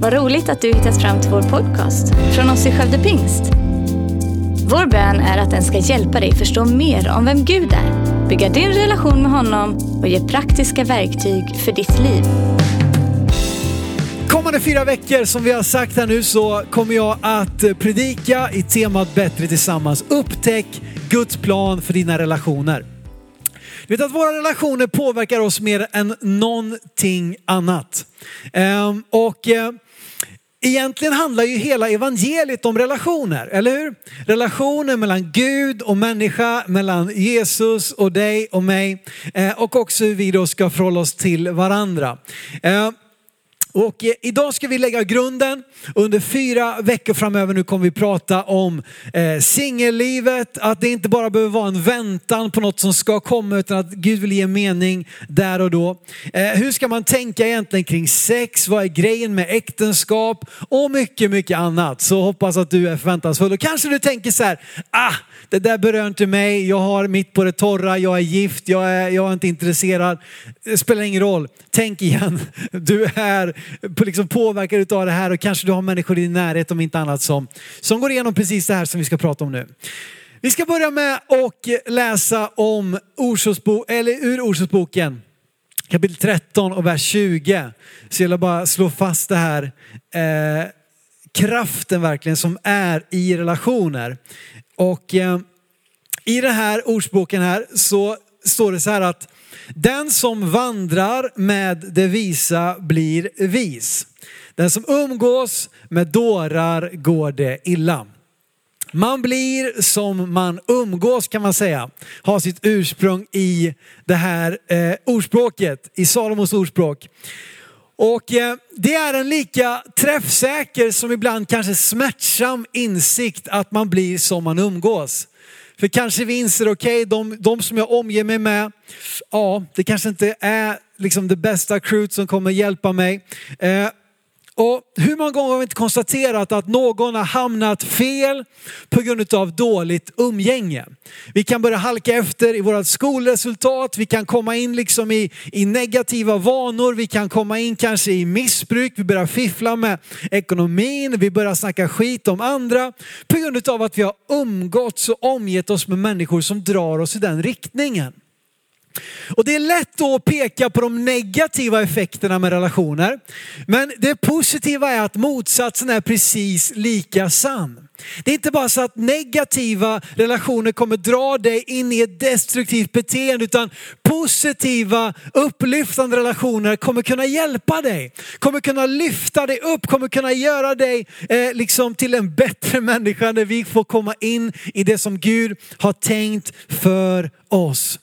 Vad roligt att du hittat fram till vår podcast från oss i Skövde Pingst. Vår bön är att den ska hjälpa dig förstå mer om vem Gud är, bygga din relation med honom och ge praktiska verktyg för ditt liv. Kommande fyra veckor, som vi har sagt här nu, så kommer jag att predika i temat Bättre tillsammans. Upptäck Guds plan för dina relationer. Du vet att våra relationer påverkar oss mer än någonting annat. Ehm, och eh, Egentligen handlar ju hela evangeliet om relationer, eller hur? Relationer mellan Gud och människa, mellan Jesus och dig och mig eh, och också hur vi då ska förhålla oss till varandra. Eh, och eh, idag ska vi lägga grunden. Under fyra veckor framöver nu kommer vi prata om eh, singellivet, att det inte bara behöver vara en väntan på något som ska komma utan att Gud vill ge mening där och då. Eh, hur ska man tänka egentligen kring sex? Vad är grejen med äktenskap? Och mycket, mycket annat. Så hoppas att du är förväntansfull. Och kanske du tänker så här, ah, det där berör inte mig, jag har mitt på det torra, jag är gift, jag är, jag är inte intresserad. Det spelar ingen roll, tänk igen. Du är liksom påverkad av det här och kanske du har människor i din närhet om inte annat som, som går igenom precis det här som vi ska prata om nu. Vi ska börja med att läsa om Orsaksbo, eller ur Orsaksboken kapitel 13 och vers 20. Så jag vill bara slå fast det här eh, kraften verkligen som är i relationer. Och eh, i den här ordsboken här så står det så här att den som vandrar med det visa blir vis. Den som umgås med dårar går det illa. Man blir som man umgås kan man säga. Har sitt ursprung i det här eh, ordspråket, i Salomos ordspråk. Och eh, det är en lika träffsäker som ibland kanske smärtsam insikt att man blir som man umgås. För kanske vi inser, okej, okay, de, de som jag omger mig med, ja, det kanske inte är liksom det bästa crewet som kommer hjälpa mig. Eh, och hur många gånger har vi inte konstaterat att någon har hamnat fel på grund av dåligt umgänge? Vi kan börja halka efter i våra skolresultat, vi kan komma in liksom i, i negativa vanor, vi kan komma in kanske i missbruk, vi börjar fiffla med ekonomin, vi börjar snacka skit om andra på grund av att vi har umgåtts och omgett oss med människor som drar oss i den riktningen. Och det är lätt då att peka på de negativa effekterna med relationer. Men det positiva är att motsatsen är precis lika sann. Det är inte bara så att negativa relationer kommer dra dig in i ett destruktivt beteende utan positiva upplyftande relationer kommer kunna hjälpa dig. Kommer kunna lyfta dig upp, kommer kunna göra dig eh, liksom till en bättre människa när vi får komma in i det som Gud har tänkt för oss.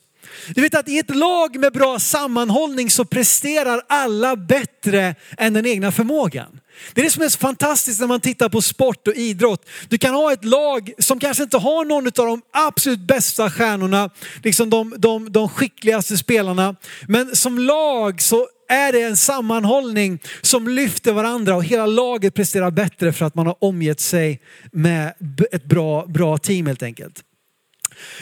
Du vet att i ett lag med bra sammanhållning så presterar alla bättre än den egna förmågan. Det är det som är så fantastiskt när man tittar på sport och idrott. Du kan ha ett lag som kanske inte har någon av de absolut bästa stjärnorna, liksom de, de, de skickligaste spelarna. Men som lag så är det en sammanhållning som lyfter varandra och hela laget presterar bättre för att man har omgett sig med ett bra, bra team helt enkelt.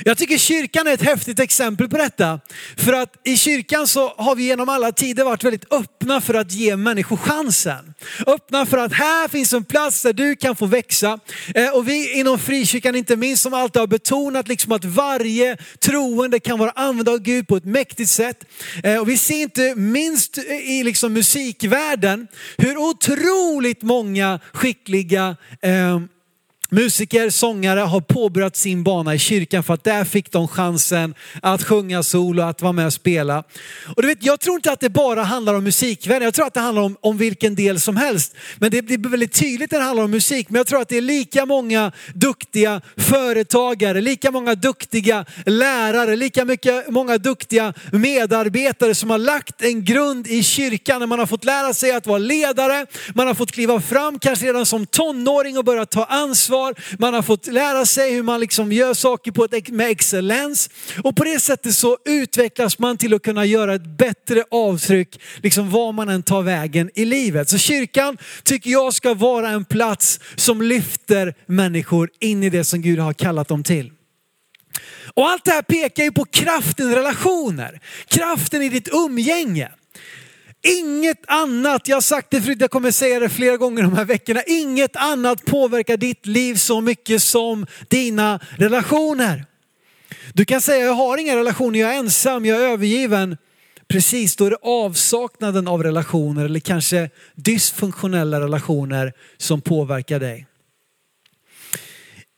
Jag tycker kyrkan är ett häftigt exempel på detta. För att i kyrkan så har vi genom alla tider varit väldigt öppna för att ge människor chansen. Öppna för att här finns en plats där du kan få växa. Eh, och vi inom frikyrkan inte minst som alltid har betonat liksom att varje troende kan vara använd av Gud på ett mäktigt sätt. Eh, och vi ser inte minst i liksom musikvärlden hur otroligt många skickliga eh, Musiker, sångare har påbörjat sin bana i kyrkan för att där fick de chansen att sjunga solo, att vara med och spela. Och du vet, jag tror inte att det bara handlar om musikvänner, jag tror att det handlar om, om vilken del som helst. Men det blir väldigt tydligt när det handlar om musik. Men jag tror att det är lika många duktiga företagare, lika många duktiga lärare, lika mycket, många duktiga medarbetare som har lagt en grund i kyrkan när man har fått lära sig att vara ledare, man har fått kliva fram kanske redan som tonåring och börja ta ansvar ansvar, man har fått lära sig hur man liksom gör saker på ett, med excellens. Och på det sättet så utvecklas man till att kunna göra ett bättre avtryck, liksom var man än tar vägen i livet. Så kyrkan tycker jag ska vara en plats som lyfter människor in i det som Gud har kallat dem till. Och allt det här pekar ju på kraften i relationer, kraften i ditt umgänge. Inget annat, jag har sagt det förut, jag kommer säga det flera gånger de här veckorna, inget annat påverkar ditt liv så mycket som dina relationer. Du kan säga jag har inga relationer, jag är ensam, jag är övergiven. Precis, då är det avsaknaden av relationer eller kanske dysfunktionella relationer som påverkar dig.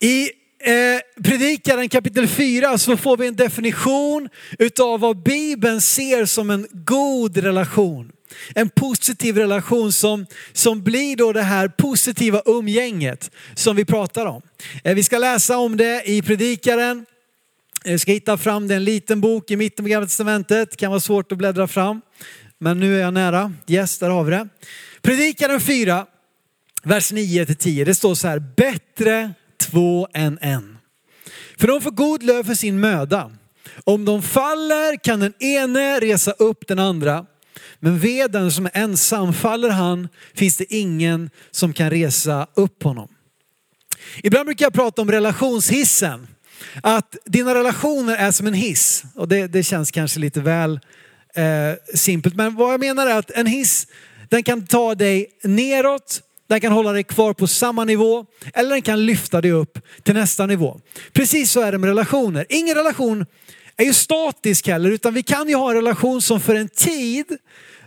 I eh, Predikaren kapitel 4 så får vi en definition utav vad Bibeln ser som en god relation. En positiv relation som, som blir då det här positiva umgänget som vi pratar om. Eh, vi ska läsa om det i Predikaren. Eh, vi ska hitta fram det, en liten bok i mitten på Gamla Testamentet. Det kan vara svårt att bläddra fram. Men nu är jag nära. Yes, där har vi det. Predikaren 4, vers 9-10. Det står så här, bättre två än en. För de får god lön för sin möda. Om de faller kan den ene resa upp den andra. Men ved den som är ensam, faller han finns det ingen som kan resa upp honom. Ibland brukar jag prata om relationshissen. Att dina relationer är som en hiss. Och det, det känns kanske lite väl eh, simpelt. Men vad jag menar är att en hiss, den kan ta dig neråt, den kan hålla dig kvar på samma nivå eller den kan lyfta dig upp till nästa nivå. Precis så är det med relationer. Ingen relation är ju statisk heller utan vi kan ju ha en relation som för en tid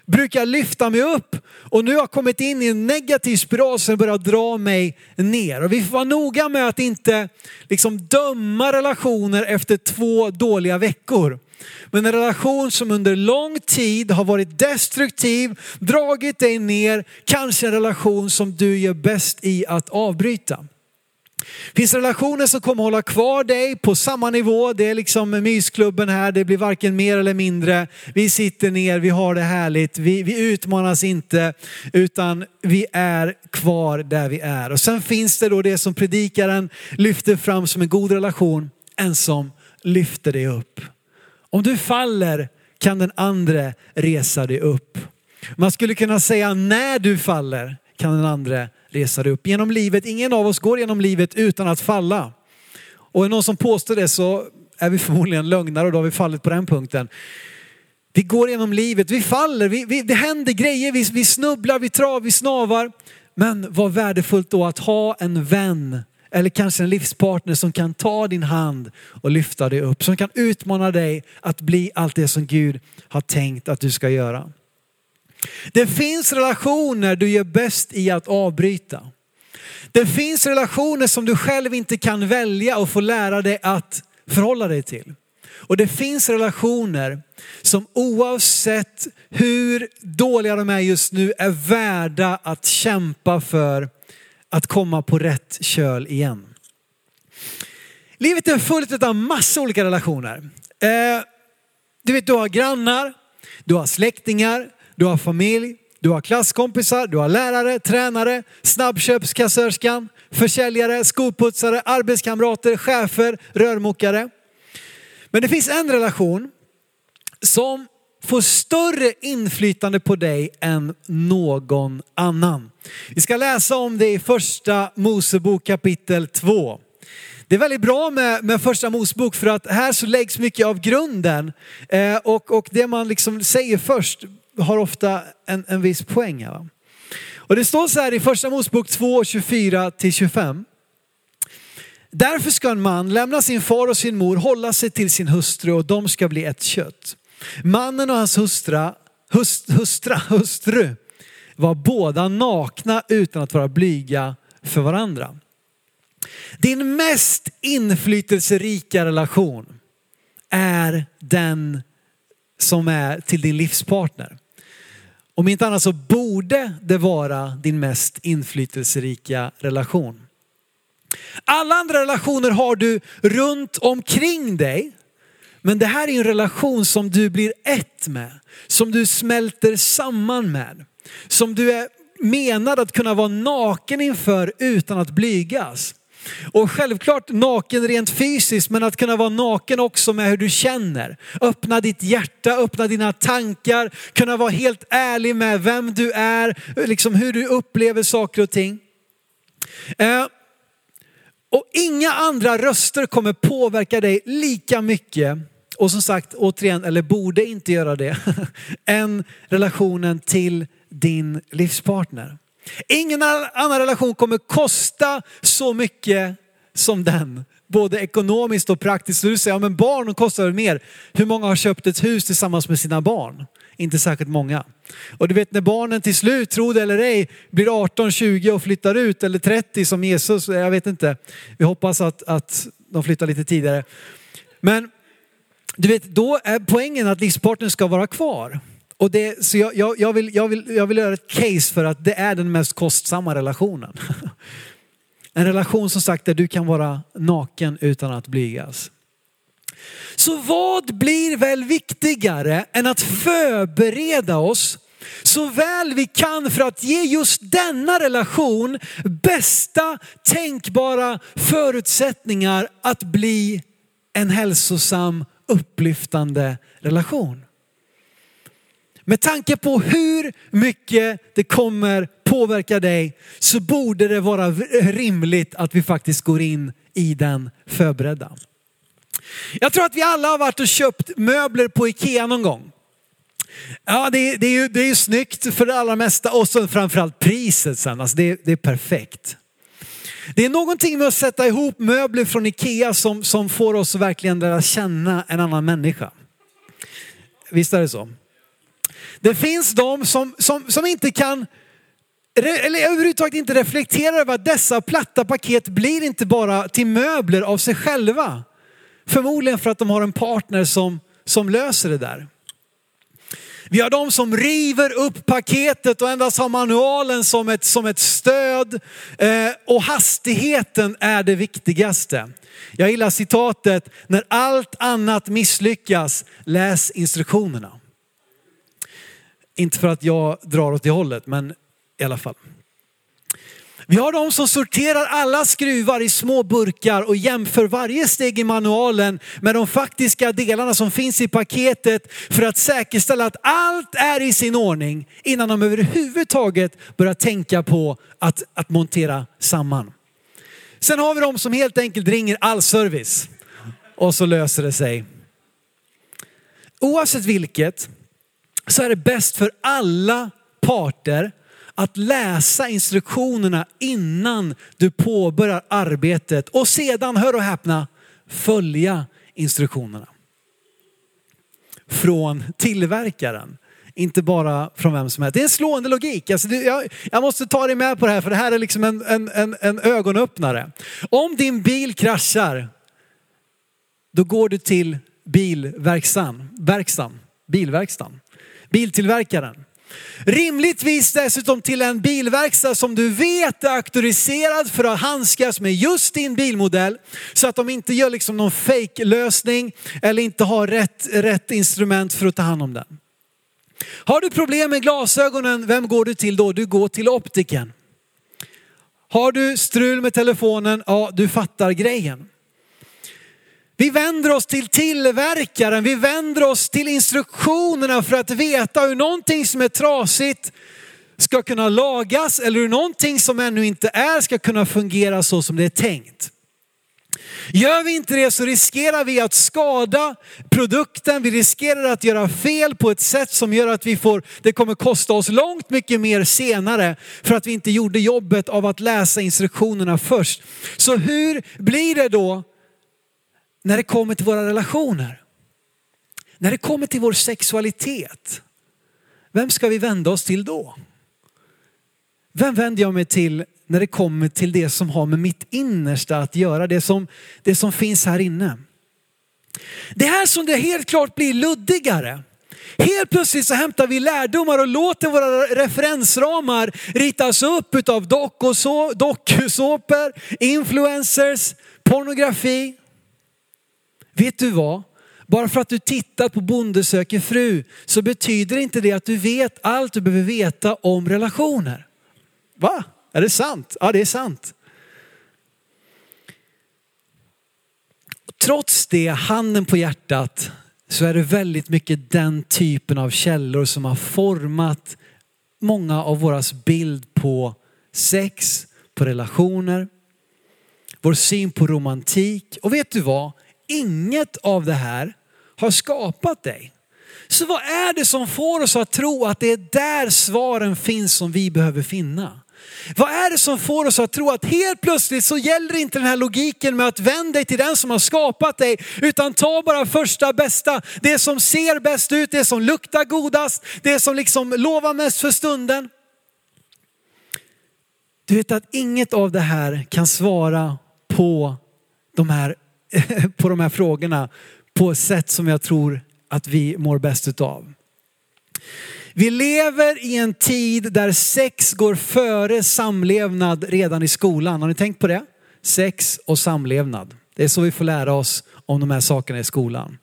brukar lyfta mig upp och nu har jag kommit in i en negativ spiral som börjar dra mig ner. Och vi får vara noga med att inte liksom döma relationer efter två dåliga veckor. Men en relation som under lång tid har varit destruktiv, dragit dig ner, kanske en relation som du gör bäst i att avbryta. Finns relationer som kommer hålla kvar dig på samma nivå. Det är liksom mysklubben här, det blir varken mer eller mindre. Vi sitter ner, vi har det härligt, vi, vi utmanas inte utan vi är kvar där vi är. Och sen finns det då det som predikaren lyfter fram som en god relation, en som lyfter dig upp. Om du faller kan den andra resa dig upp. Man skulle kunna säga när du faller kan den andra resa dig upp. Genom livet, ingen av oss går genom livet utan att falla. Och är någon som påstår det så är vi förmodligen lögnare och då har vi fallit på den punkten. Vi går genom livet, vi faller, vi, vi, det händer grejer, vi, vi snubblar, vi travar, vi snavar. Men vad värdefullt då att ha en vän eller kanske en livspartner som kan ta din hand och lyfta dig upp. Som kan utmana dig att bli allt det som Gud har tänkt att du ska göra. Det finns relationer du gör bäst i att avbryta. Det finns relationer som du själv inte kan välja och få lära dig att förhålla dig till. Och det finns relationer som oavsett hur dåliga de är just nu är värda att kämpa för att komma på rätt köl igen. Livet är fullt av massa olika relationer. Eh, du vet, du har grannar, du har släktingar, du har familj, du har klasskompisar, du har lärare, tränare, snabbköpskassörskan, försäljare, skoputsare, arbetskamrater, chefer, rörmokare. Men det finns en relation som får större inflytande på dig än någon annan. Vi ska läsa om det i första Mosebok kapitel 2. Det är väldigt bra med, med första Mosebok för att här så läggs mycket av grunden. Eh, och, och det man liksom säger först har ofta en, en viss poäng. Här. Och det står så här i första Mosebok 2, 24-25. Därför ska en man lämna sin far och sin mor, hålla sig till sin hustru och de ska bli ett kött. Mannen och hans hustra, hust, hustra, hustru var båda nakna utan att vara blyga för varandra. Din mest inflytelserika relation är den som är till din livspartner. Om inte annat så borde det vara din mest inflytelserika relation. Alla andra relationer har du runt omkring dig. Men det här är en relation som du blir ett med. Som du smälter samman med. Som du är menad att kunna vara naken inför utan att blygas. Och självklart naken rent fysiskt, men att kunna vara naken också med hur du känner. Öppna ditt hjärta, öppna dina tankar, kunna vara helt ärlig med vem du är, liksom hur du upplever saker och ting. Eh, och inga andra röster kommer påverka dig lika mycket och som sagt återigen, eller borde inte göra det, än relationen till din livspartner. Ingen annan relation kommer kosta så mycket som den. Både ekonomiskt och praktiskt. Så du säger, ja men barn kostar väl mer. Hur många har köpt ett hus tillsammans med sina barn? Inte särskilt många. Och du vet när barnen till slut, tro det eller ej, blir 18, 20 och flyttar ut eller 30 som Jesus, jag vet inte. Vi hoppas att, att de flyttar lite tidigare. Men du vet, då är poängen att livspartnern ska vara kvar. Och det, så jag, jag, jag, vill, jag, vill, jag vill göra ett case för att det är den mest kostsamma relationen. En relation som sagt där du kan vara naken utan att blygas. Så vad blir väl viktigare än att förbereda oss så väl vi kan för att ge just denna relation bästa tänkbara förutsättningar att bli en hälsosam, upplyftande relation. Med tanke på hur mycket det kommer påverka dig så borde det vara rimligt att vi faktiskt går in i den förberedda. Jag tror att vi alla har varit och köpt möbler på Ikea någon gång. Ja, det, det, är ju, det är ju snyggt för det allra mesta och så framförallt priset sen. Alltså det, det är perfekt. Det är någonting med att sätta ihop möbler från Ikea som, som får oss att verkligen lära känna en annan människa. Visst är det så? Det finns de som, som, som inte kan, eller överhuvudtaget inte reflekterar över att dessa platta paket blir inte bara till möbler av sig själva. Förmodligen för att de har en partner som, som löser det där. Vi har de som river upp paketet och endast har manualen som ett, som ett stöd. Eh, och hastigheten är det viktigaste. Jag gillar citatet, när allt annat misslyckas, läs instruktionerna. Inte för att jag drar åt det hållet, men i alla fall. Vi har de som sorterar alla skruvar i små burkar och jämför varje steg i manualen med de faktiska delarna som finns i paketet för att säkerställa att allt är i sin ordning innan de överhuvudtaget börjar tänka på att, att montera samman. Sen har vi de som helt enkelt ringer all service och så löser det sig. Oavsett vilket så är det bäst för alla parter att läsa instruktionerna innan du påbörjar arbetet och sedan, hör och häpna, följa instruktionerna. Från tillverkaren, inte bara från vem som helst. Det är en slående logik. Alltså, jag, jag, måste ta dig med på det här för det här är liksom en, en, en, en ögonöppnare. Om din bil kraschar, då går du till bilverkstan, verkstan, bilverkstan, biltillverkaren. Rimligtvis dessutom till en bilverkstad som du vet är auktoriserad för att handskas med just din bilmodell. Så att de inte gör liksom någon fake lösning eller inte har rätt, rätt instrument för att ta hand om den. Har du problem med glasögonen, vem går du till då? Du går till optiken. Har du strul med telefonen, ja du fattar grejen. Vi vänder oss till tillverkaren, vi vänder oss till instruktionerna för att veta hur någonting som är trasigt ska kunna lagas eller hur någonting som ännu inte är ska kunna fungera så som det är tänkt. Gör vi inte det så riskerar vi att skada produkten, vi riskerar att göra fel på ett sätt som gör att vi får, det kommer kosta oss långt mycket mer senare för att vi inte gjorde jobbet av att läsa instruktionerna först. Så hur blir det då när det kommer till våra relationer. När det kommer till vår sexualitet. Vem ska vi vända oss till då? Vem vänder jag mig till när det kommer till det som har med mitt innersta att göra? Det som, det som finns här inne. Det här som det helt klart blir luddigare. Helt plötsligt så hämtar vi lärdomar och låter våra referensramar ritas upp av dokusåpor, influencers, pornografi. Vet du vad? Bara för att du tittat på Bonde söker fru så betyder inte det att du vet allt du behöver veta om relationer. Va? Är det sant? Ja, det är sant. Trots det, handen på hjärtat, så är det väldigt mycket den typen av källor som har format många av våras bild på sex, på relationer, vår syn på romantik. Och vet du vad? Inget av det här har skapat dig. Så vad är det som får oss att tro att det är där svaren finns som vi behöver finna? Vad är det som får oss att tro att helt plötsligt så gäller inte den här logiken med att vända dig till den som har skapat dig, utan ta bara första bästa, det som ser bäst ut, det som luktar godast, det som liksom lovar mest för stunden. Du vet att inget av det här kan svara på de här, på de här frågorna på ett sätt som jag tror att vi mår bäst utav. Vi lever i en tid där sex går före samlevnad redan i skolan. Har ni tänkt på det? Sex och samlevnad. Det är så vi får lära oss om de här sakerna i skolan.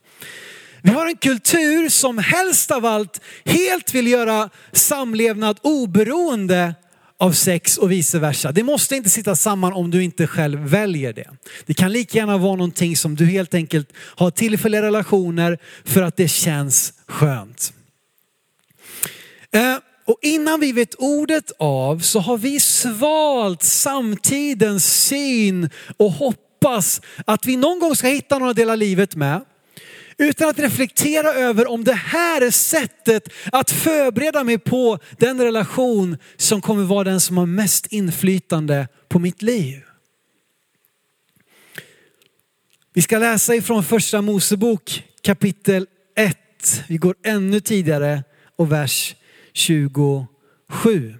Vi har en kultur som helst av allt helt vill göra samlevnad oberoende av sex och vice versa. Det måste inte sitta samman om du inte själv väljer det. Det kan lika gärna vara någonting som du helt enkelt har tillfälliga relationer för att det känns skönt. Eh, och innan vi vet ordet av så har vi svalt samtidens syn och hoppas att vi någon gång ska hitta några delar livet med. Utan att reflektera över om det här är sättet att förbereda mig på den relation som kommer vara den som har mest inflytande på mitt liv. Vi ska läsa ifrån första Mosebok kapitel 1. Vi går ännu tidigare och vers 27.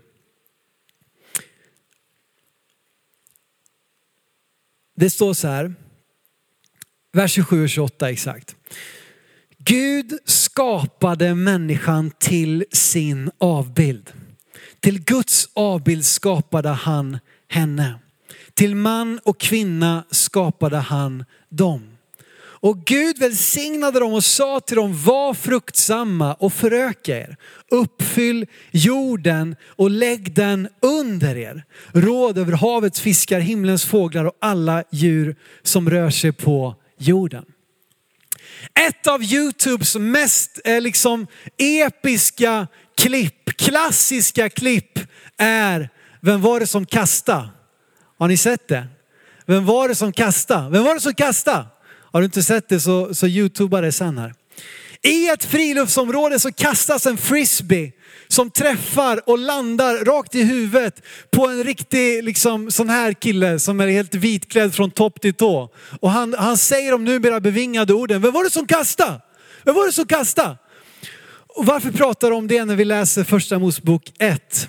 Det står så här, vers 27 och 28 exakt. Gud skapade människan till sin avbild. Till Guds avbild skapade han henne. Till man och kvinna skapade han dem. Och Gud välsignade dem och sa till dem, var fruktsamma och föröka er. Uppfyll jorden och lägg den under er. Råd över havets fiskar, himlens fåglar och alla djur som rör sig på jorden. Ett av Youtubes mest eh, liksom episka klipp, klassiska klipp är Vem var det som kastade? Har ni sett det? Vem var det som kastade? Vem var det som kastade? Har du inte sett det så, så youtuba det sen här. I ett friluftsområde så kastas en frisbee som träffar och landar rakt i huvudet på en riktig liksom, sån här kille som är helt vitklädd från topp till tå. Och han, han säger de numera bevingade orden, vem var det som kastade? Vem var det som kastade? Och varför pratar de om det när vi läser första Mosebok 1?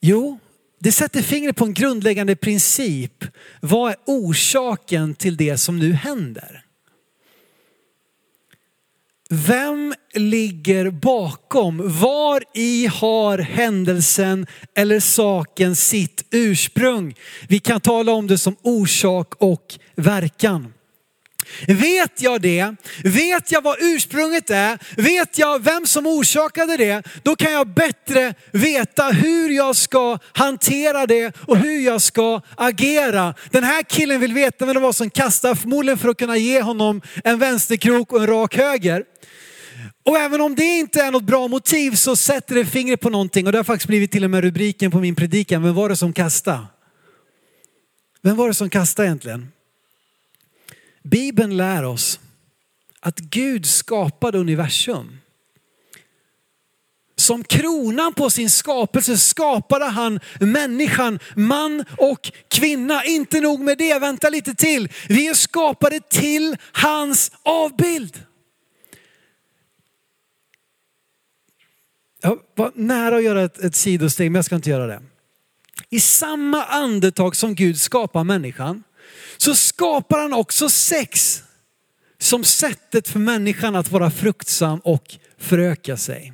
Jo, det sätter fingret på en grundläggande princip. Vad är orsaken till det som nu händer? Vem ligger bakom? Var i har händelsen eller saken sitt ursprung? Vi kan tala om det som orsak och verkan. Vet jag det, vet jag vad ursprunget är, vet jag vem som orsakade det, då kan jag bättre veta hur jag ska hantera det och hur jag ska agera. Den här killen vill veta vem det var som kastade, förmodligen för att kunna ge honom en vänsterkrok och en rak höger. Och även om det inte är något bra motiv så sätter det fingret på någonting och det har faktiskt blivit till och med rubriken på min predikan. Vem var det som kastade? Vem var det som kastade egentligen? Bibeln lär oss att Gud skapade universum. Som kronan på sin skapelse skapade han människan, man och kvinna. Inte nog med det, vänta lite till. Vi är skapade till hans avbild. Jag var nära att göra ett, ett sidosteg, men jag ska inte göra det. I samma andetag som Gud skapar människan så skapar han också sex som sättet för människan att vara fruktsam och föröka sig.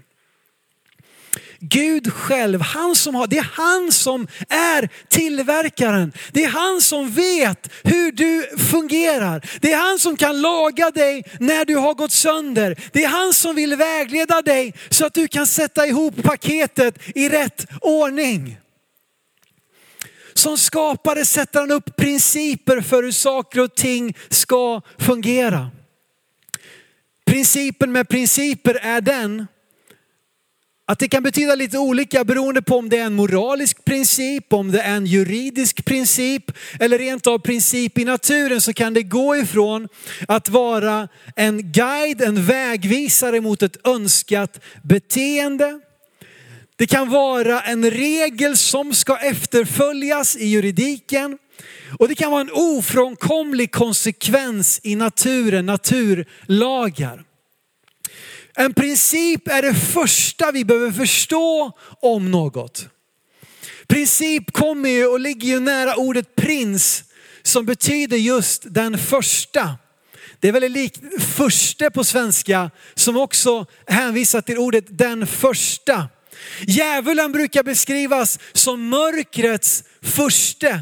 Gud själv, han som har, det är han som är tillverkaren. Det är han som vet hur du fungerar. Det är han som kan laga dig när du har gått sönder. Det är han som vill vägleda dig så att du kan sätta ihop paketet i rätt ordning. Som skapare sätter han upp principer för hur saker och ting ska fungera. Principen med principer är den Att det kan betyda lite olika beroende på om det är en moralisk princip, om det är en juridisk princip eller rent av princip i naturen så kan det gå ifrån att vara en guide, en vägvisare mot ett önskat beteende. Det kan vara en regel som ska efterföljas i juridiken. Och det kan vara en ofrånkomlig konsekvens i naturen, naturlagar. En princip är det första vi behöver förstå om något. Princip kommer ju och ligger ju nära ordet prins som betyder just den första. Det är väldigt likt förste på svenska som också hänvisar till ordet den första. Djävulen brukar beskrivas som mörkrets förste.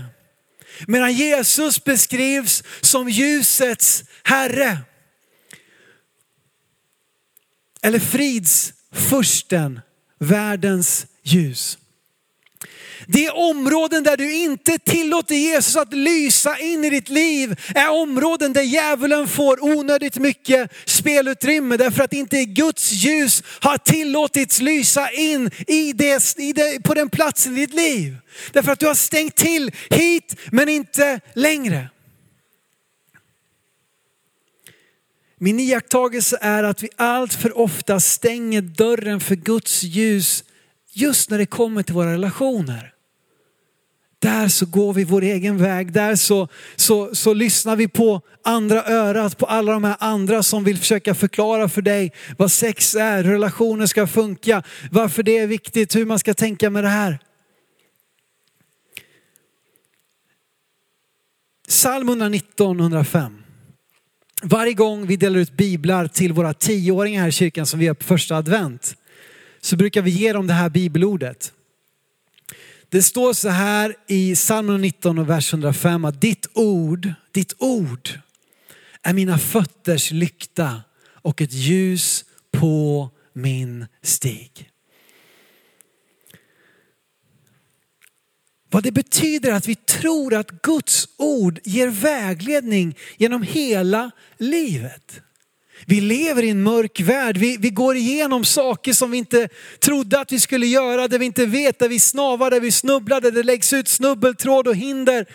Medan Jesus beskrivs som ljusets herre. Eller fridsfursten, världens ljus. Det områden där du inte tillåter Jesus att lysa in i ditt liv är områden där djävulen får onödigt mycket spelutrymme därför att inte Guds ljus har tillåtits lysa in i det, i det, på den platsen i ditt liv. Därför att du har stängt till hit men inte längre. Min iakttagelse är att vi allt för ofta stänger dörren för Guds ljus just när det kommer till våra relationer. Där så går vi vår egen väg, där så, så, så lyssnar vi på andra örat, på alla de här andra som vill försöka förklara för dig vad sex är, hur relationer ska funka, varför det är viktigt, hur man ska tänka med det här. Psalm 119, 105. Varje gång vi delar ut biblar till våra tioåringar här i kyrkan som vi gör på första advent så brukar vi ge dem det här bibelordet. Det står så här i psalm 19 och vers 105 att ditt ord, ditt ord är mina fötters lykta och ett ljus på min stig. Vad det betyder att vi tror att Guds ord ger vägledning genom hela livet. Vi lever i en mörk värld. Vi, vi går igenom saker som vi inte trodde att vi skulle göra, där vi inte vet, där vi snavar, där vi snubblar, där det läggs ut snubbeltråd och hinder.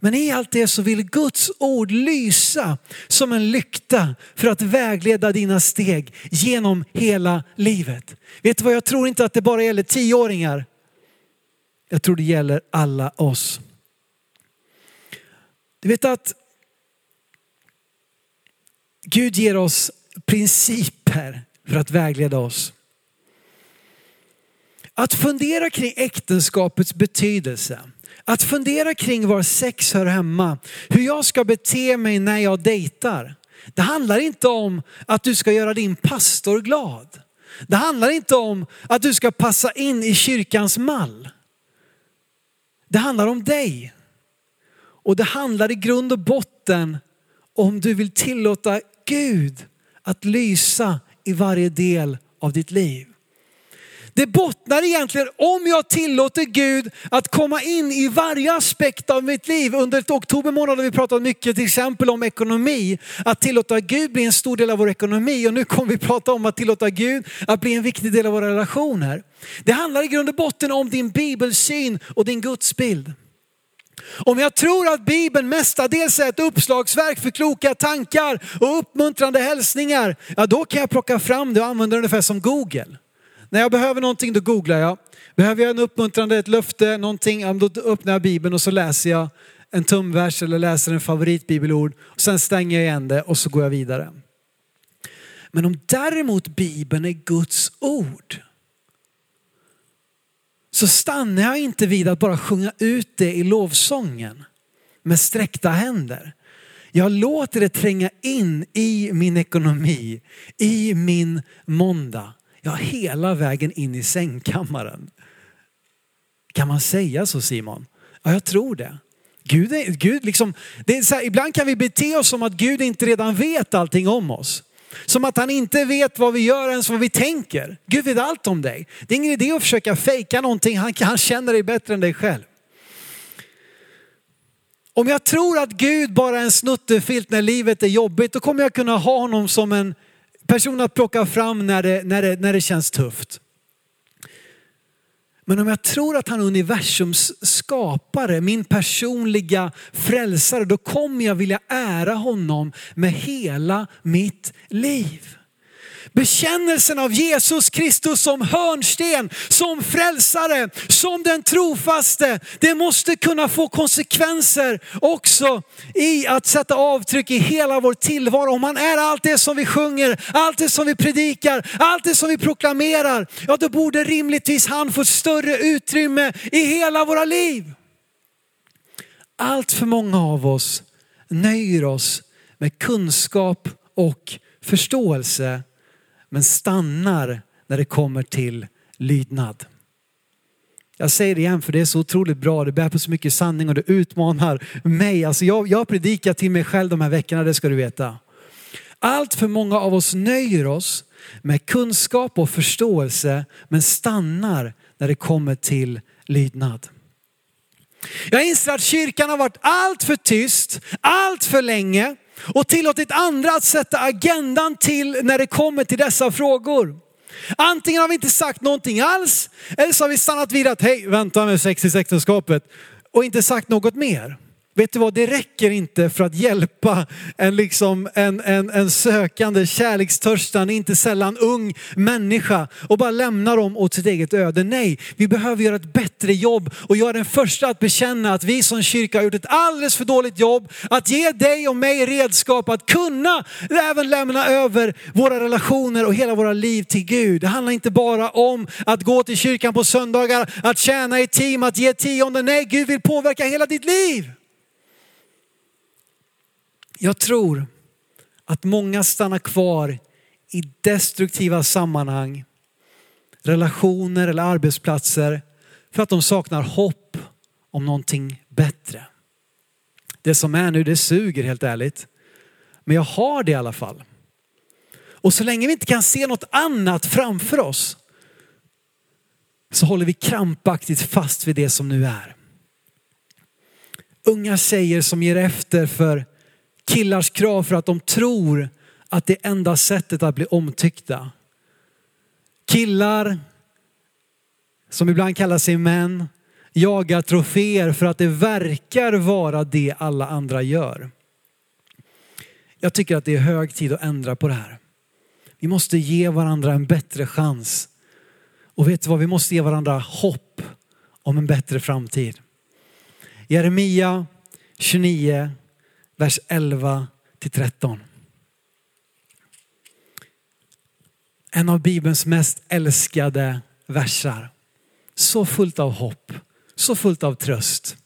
Men i allt det så vill Guds ord lysa som en lykta för att vägleda dina steg genom hela livet. Vet du vad, jag tror inte att det bara gäller tioåringar. Jag tror det gäller alla oss. Du vet att Gud ger oss principer för att vägleda oss. Att fundera kring äktenskapets betydelse. Att fundera kring var sex hör hemma. Hur jag ska bete mig när jag dejtar. Det handlar inte om att du ska göra din pastor glad. Det handlar inte om att du ska passa in i kyrkans mall. Det handlar om dig. Och det handlar i grund och botten om du vill tillåta Gud att lysa i varje del av ditt liv. Det bottnar egentligen om jag tillåter Gud att komma in i varje aspekt av mitt liv. Under ett oktober månad har vi pratat mycket till exempel om ekonomi. Att tillåta Gud bli en stor del av vår ekonomi och nu kommer vi prata om att tillåta Gud att bli en viktig del av våra relationer. Det handlar i grund och botten om din bibelsyn och din gudsbild. Om jag tror att Bibeln mestadels är ett uppslagsverk för kloka tankar och uppmuntrande hälsningar, ja då kan jag plocka fram det och använda det ungefär som Google. När jag behöver någonting då googlar jag. Behöver jag en uppmuntrande, ett löfte, någonting, då öppnar jag Bibeln och så läser jag en tumvers eller läser en favoritbibelord. Och sen stänger jag igen det och så går jag vidare. Men om däremot Bibeln är Guds ord, så stannar jag inte vid att bara sjunga ut det i lovsången med sträckta händer. Jag låter det tränga in i min ekonomi, i min måndag. Ja, hela vägen in i sängkammaren. Kan man säga så Simon? Ja, jag tror det. Gud, är, Gud liksom, det är så här, ibland kan vi bete oss som att Gud inte redan vet allting om oss. Som att han inte vet vad vi gör ens vad vi tänker. Gud vet allt om dig. Det är ingen idé att försöka fejka någonting, han, han känner dig bättre än dig själv. Om jag tror att Gud bara är en snuttefilt när livet är jobbigt, då kommer jag kunna ha honom som en person att plocka fram när det, när det, när det känns tufft. Men om jag tror att han är universums skapare, min personliga frälsare, då kommer jag vilja ära honom med hela mitt liv. Bekännelsen av Jesus Kristus som hörnsten, som frälsare, som den trofaste. Det måste kunna få konsekvenser också i att sätta avtryck i hela vår tillvaro. Om han är allt det som vi sjunger, allt det som vi predikar, allt det som vi proklamerar, ja då borde rimligtvis han få större utrymme i hela våra liv. Allt för många av oss nöjer oss med kunskap och förståelse men stannar när det kommer till lydnad. Jag säger det igen för det är så otroligt bra, det bär på så mycket sanning och det utmanar mig. Alltså jag, jag predikar till mig själv de här veckorna, det ska du veta. Allt för många av oss nöjer oss med kunskap och förståelse men stannar när det kommer till lydnad. Jag inser att kyrkan har varit allt för tyst, allt för länge och tillåtit andra att sätta agendan till när det kommer till dessa frågor. Antingen har vi inte sagt någonting alls eller så har vi stannat vid att hej, vänta med sex i äktenskapet och inte sagt något mer. Vet du vad, det räcker inte för att hjälpa en, liksom, en, en, en sökande, kärlekstörstande, inte sällan ung människa och bara lämna dem åt sitt eget öde. Nej, vi behöver göra ett bättre jobb och jag är den första att bekänna att vi som kyrka har gjort ett alldeles för dåligt jobb att ge dig och mig redskap att kunna även lämna över våra relationer och hela våra liv till Gud. Det handlar inte bara om att gå till kyrkan på söndagar, att tjäna i team, att ge tionde. Nej, Gud vill påverka hela ditt liv. Jag tror att många stannar kvar i destruktiva sammanhang, relationer eller arbetsplatser för att de saknar hopp om någonting bättre. Det som är nu, det suger helt ärligt. Men jag har det i alla fall. Och så länge vi inte kan se något annat framför oss så håller vi krampaktigt fast vid det som nu är. Unga tjejer som ger efter för killars krav för att de tror att det är enda sättet att bli omtyckta. Killar som ibland kallar sig män jagar troféer för att det verkar vara det alla andra gör. Jag tycker att det är hög tid att ändra på det här. Vi måste ge varandra en bättre chans. Och vet du vad, vi måste ge varandra hopp om en bättre framtid. Jeremia 29 vers 11 till 13. En av Bibelns mest älskade versar. Så fullt av hopp, så fullt av tröst.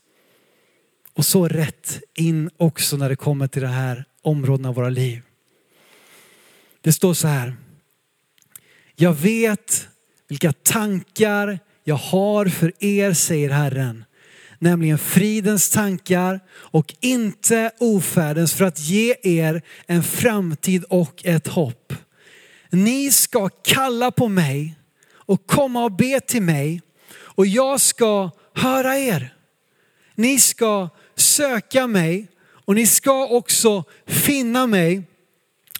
Och så rätt in också när det kommer till det här områdena av våra liv. Det står så här. Jag vet vilka tankar jag har för er, säger Herren nämligen fridens tankar och inte ofärdens för att ge er en framtid och ett hopp. Ni ska kalla på mig och komma och be till mig och jag ska höra er. Ni ska söka mig och ni ska också finna mig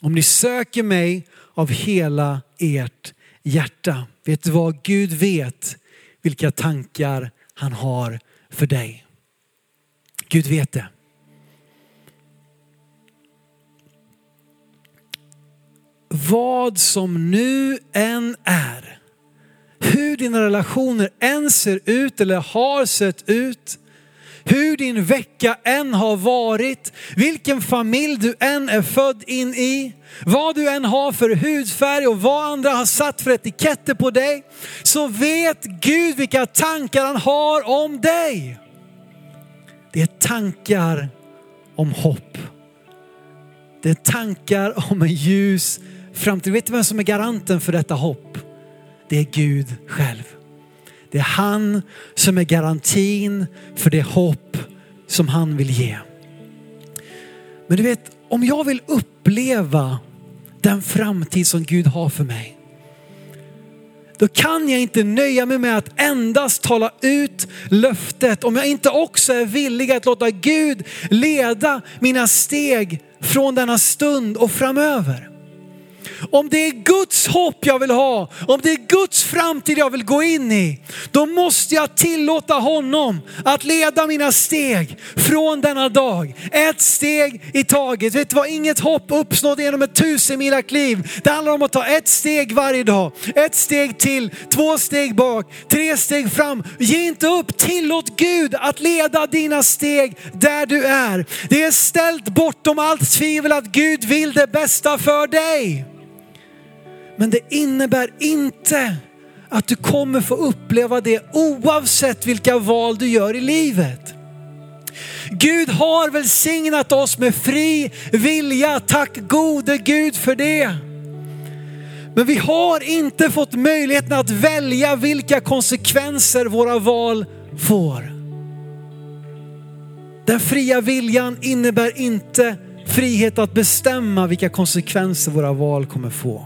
om ni söker mig av hela ert hjärta. Vet du vad? Gud vet vilka tankar han har för dig. Gud vet det. Vad som nu än är, hur dina relationer än ser ut eller har sett ut, hur din vecka än har varit, vilken familj du än är född in i, vad du än har för hudfärg och vad andra har satt för etiketter på dig, så vet Gud vilka tankar han har om dig. Det är tankar om hopp. Det är tankar om en ljus framtid. Vet du vem som är garanten för detta hopp? Det är Gud själv. Det är han som är garantin för det hopp som han vill ge. Men du vet, om jag vill uppleva den framtid som Gud har för mig, då kan jag inte nöja mig med att endast tala ut löftet om jag inte också är villig att låta Gud leda mina steg från denna stund och framöver om det är Guds hopp jag vill ha, om det är Guds framtid jag vill gå in i, då måste jag tillåta honom att leda mina steg från denna dag. Ett steg i taget. Vet du vad, inget hopp uppnått genom ett tusen liv. Det handlar om att ta ett steg varje dag, ett steg till, två steg bak, tre steg fram. Ge inte upp, tillåt Gud att leda dina steg där du är. Det är ställt bortom allt tvivel att Gud vill det bästa för dig. Men det innebär inte att du kommer få uppleva det oavsett vilka val du gör i livet. Gud har välsignat oss med fri vilja. Tack gode Gud för det. Men vi har inte fått möjligheten att välja vilka konsekvenser våra val får. Den fria viljan innebär inte frihet att bestämma vilka konsekvenser våra val kommer få.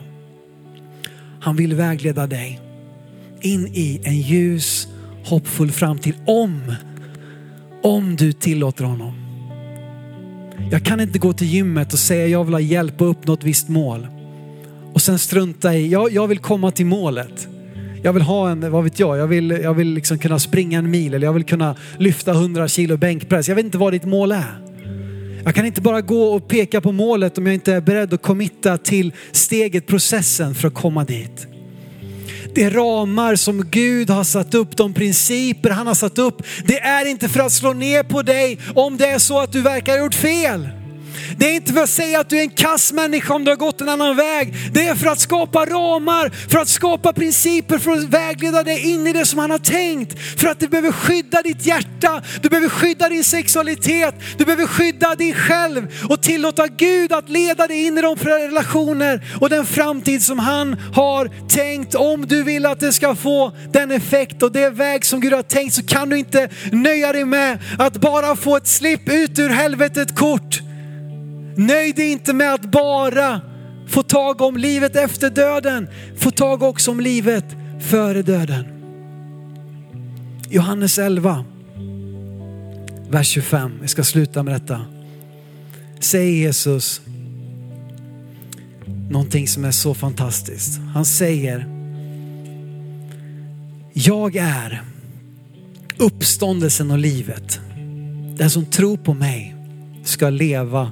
Han vill vägleda dig in i en ljus, hoppfull framtid om, om du tillåter honom. Jag kan inte gå till gymmet och säga jag vill ha hjälp att uppnå ett visst mål och sen strunta i, jag, jag vill komma till målet. Jag vill ha en, vad vet jag, jag vill, jag vill liksom kunna springa en mil eller jag vill kunna lyfta 100 kilo bänkpress. Jag vet inte vad ditt mål är. Jag kan inte bara gå och peka på målet om jag inte är beredd att committa till steget, processen för att komma dit. Det ramar som Gud har satt upp, de principer han har satt upp, det är inte för att slå ner på dig om det är så att du verkar ha gjort fel. Det är inte för att säga att du är en kass människa om du har gått en annan väg. Det är för att skapa ramar, för att skapa principer, för att vägleda dig in i det som han har tänkt. För att du behöver skydda ditt hjärta, du behöver skydda din sexualitet, du behöver skydda dig själv och tillåta Gud att leda dig in i de relationer och den framtid som han har tänkt. Om du vill att det ska få den effekt och det väg som Gud har tänkt så kan du inte nöja dig med att bara få ett slipp ut ur helvetet kort. Nöj dig inte med att bara få tag om livet efter döden. Få tag också om livet före döden. Johannes 11, vers 25. Vi ska sluta med detta. Säger Jesus någonting som är så fantastiskt. Han säger, jag är uppståndelsen och livet. Den som tror på mig ska leva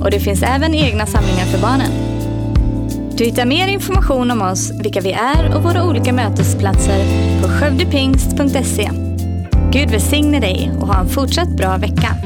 och det finns även egna samlingar för barnen. Du hittar mer information om oss, vilka vi är och våra olika mötesplatser på skövdepingst.se. Gud välsigne dig och ha en fortsatt bra vecka.